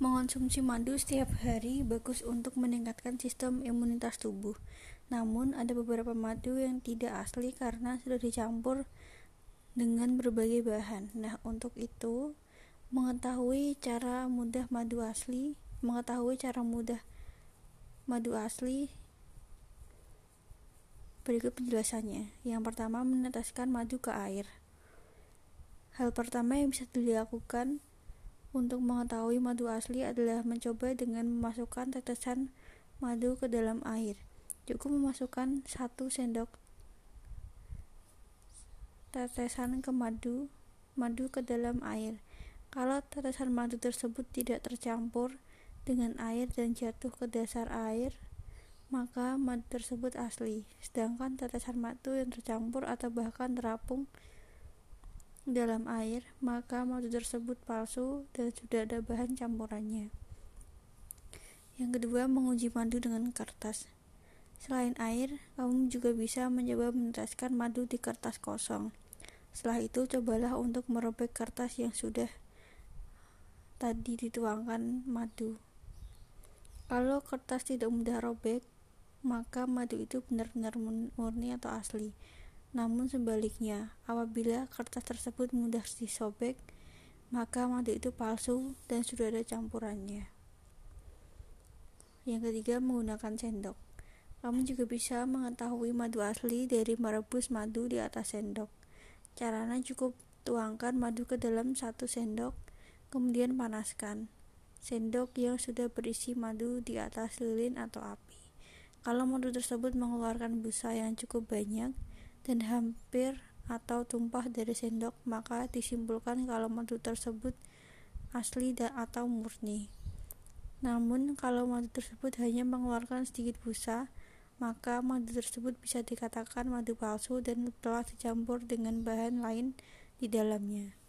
Mengonsumsi madu setiap hari bagus untuk meningkatkan sistem imunitas tubuh. Namun, ada beberapa madu yang tidak asli karena sudah dicampur dengan berbagai bahan. Nah, untuk itu, mengetahui cara mudah madu asli, mengetahui cara mudah madu asli berikut penjelasannya. Yang pertama, meneteskan madu ke air. Hal pertama yang bisa dilakukan untuk mengetahui madu asli adalah mencoba dengan memasukkan tetesan madu ke dalam air. Cukup memasukkan satu sendok tetesan ke madu madu ke dalam air. Kalau tetesan madu tersebut tidak tercampur dengan air dan jatuh ke dasar air, maka madu tersebut asli. Sedangkan tetesan madu yang tercampur atau bahkan terapung dalam air, maka madu tersebut palsu dan sudah ada bahan campurannya. Yang kedua, menguji madu dengan kertas. Selain air, kamu juga bisa mencoba meneteskan madu di kertas kosong. Setelah itu, cobalah untuk merobek kertas yang sudah tadi dituangkan madu. Kalau kertas tidak mudah robek, maka madu itu benar-benar murni atau asli. Namun sebaliknya, apabila kertas tersebut mudah disobek, maka madu itu palsu dan sudah ada campurannya. Yang ketiga, menggunakan sendok. Kamu juga bisa mengetahui madu asli dari merebus madu di atas sendok. Caranya cukup tuangkan madu ke dalam satu sendok, kemudian panaskan sendok yang sudah berisi madu di atas lilin atau api. Kalau madu tersebut mengeluarkan busa yang cukup banyak, dan hampir atau tumpah dari sendok, maka disimpulkan kalau madu tersebut asli dan atau murni. Namun, kalau madu tersebut hanya mengeluarkan sedikit busa, maka madu tersebut bisa dikatakan madu palsu dan telah dicampur dengan bahan lain di dalamnya.